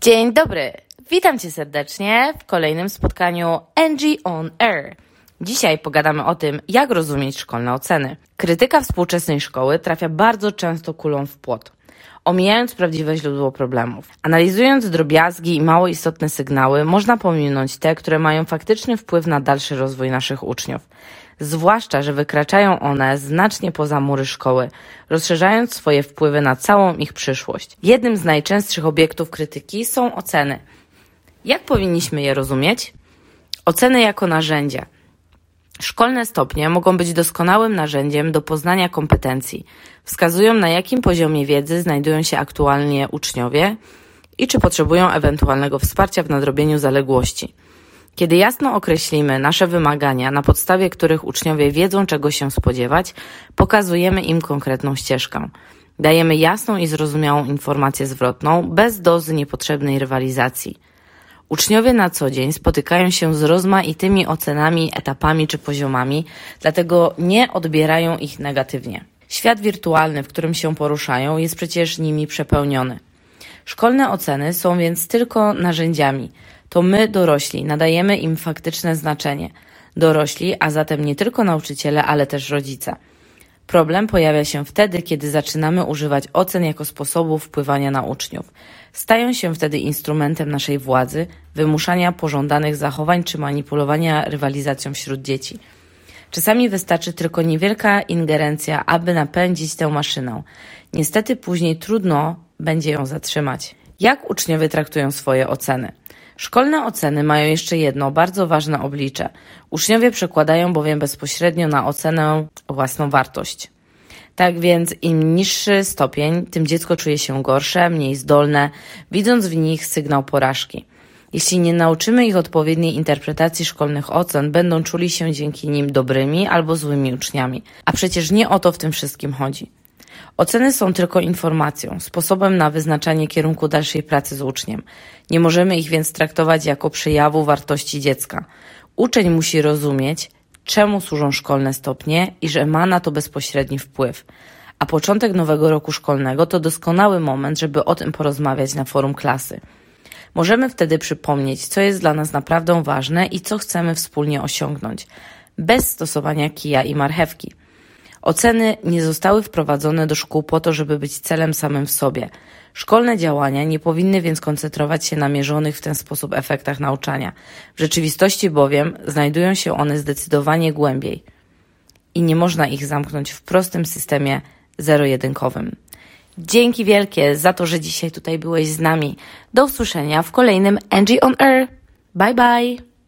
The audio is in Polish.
Dzień dobry, witam Cię serdecznie w kolejnym spotkaniu Angie on Air. Dzisiaj pogadamy o tym, jak rozumieć szkolne oceny. Krytyka współczesnej szkoły trafia bardzo często kulą w płot, omijając prawdziwe źródło problemów. Analizując drobiazgi i mało istotne sygnały, można pominąć te, które mają faktyczny wpływ na dalszy rozwój naszych uczniów. Zwłaszcza, że wykraczają one znacznie poza mury szkoły, rozszerzając swoje wpływy na całą ich przyszłość. Jednym z najczęstszych obiektów krytyki są oceny. Jak powinniśmy je rozumieć? Oceny jako narzędzie. Szkolne stopnie mogą być doskonałym narzędziem do poznania kompetencji. Wskazują na jakim poziomie wiedzy znajdują się aktualnie uczniowie i czy potrzebują ewentualnego wsparcia w nadrobieniu zaległości. Kiedy jasno określimy nasze wymagania, na podstawie których uczniowie wiedzą, czego się spodziewać, pokazujemy im konkretną ścieżkę. Dajemy jasną i zrozumiałą informację zwrotną, bez dozy niepotrzebnej rywalizacji. Uczniowie na co dzień spotykają się z rozmaitymi ocenami, etapami czy poziomami, dlatego nie odbierają ich negatywnie. Świat wirtualny, w którym się poruszają, jest przecież nimi przepełniony. Szkolne oceny są więc tylko narzędziami. To my, dorośli, nadajemy im faktyczne znaczenie. Dorośli, a zatem nie tylko nauczyciele, ale też rodzice. Problem pojawia się wtedy, kiedy zaczynamy używać ocen jako sposobu wpływania na uczniów. Stają się wtedy instrumentem naszej władzy, wymuszania pożądanych zachowań czy manipulowania rywalizacją wśród dzieci. Czasami wystarczy tylko niewielka ingerencja, aby napędzić tę maszynę. Niestety później trudno będzie ją zatrzymać. Jak uczniowie traktują swoje oceny? Szkolne oceny mają jeszcze jedno bardzo ważne oblicze. Uczniowie przekładają bowiem bezpośrednio na ocenę własną wartość. Tak więc im niższy stopień, tym dziecko czuje się gorsze, mniej zdolne, widząc w nich sygnał porażki. Jeśli nie nauczymy ich odpowiedniej interpretacji szkolnych ocen, będą czuli się dzięki nim dobrymi albo złymi uczniami. A przecież nie o to w tym wszystkim chodzi. Oceny są tylko informacją, sposobem na wyznaczanie kierunku dalszej pracy z uczniem. Nie możemy ich więc traktować jako przejawu wartości dziecka. Uczeń musi rozumieć, czemu służą szkolne stopnie i że ma na to bezpośredni wpływ. A początek nowego roku szkolnego to doskonały moment, żeby o tym porozmawiać na forum klasy. Możemy wtedy przypomnieć, co jest dla nas naprawdę ważne i co chcemy wspólnie osiągnąć, bez stosowania kija i marchewki. Oceny nie zostały wprowadzone do szkół po to, żeby być celem samym w sobie. Szkolne działania nie powinny więc koncentrować się na mierzonych w ten sposób efektach nauczania. W rzeczywistości bowiem znajdują się one zdecydowanie głębiej i nie można ich zamknąć w prostym systemie zero-jedynkowym. Dzięki wielkie za to, że dzisiaj tutaj byłeś z nami. Do usłyszenia w kolejnym Angie on Air. Bye bye!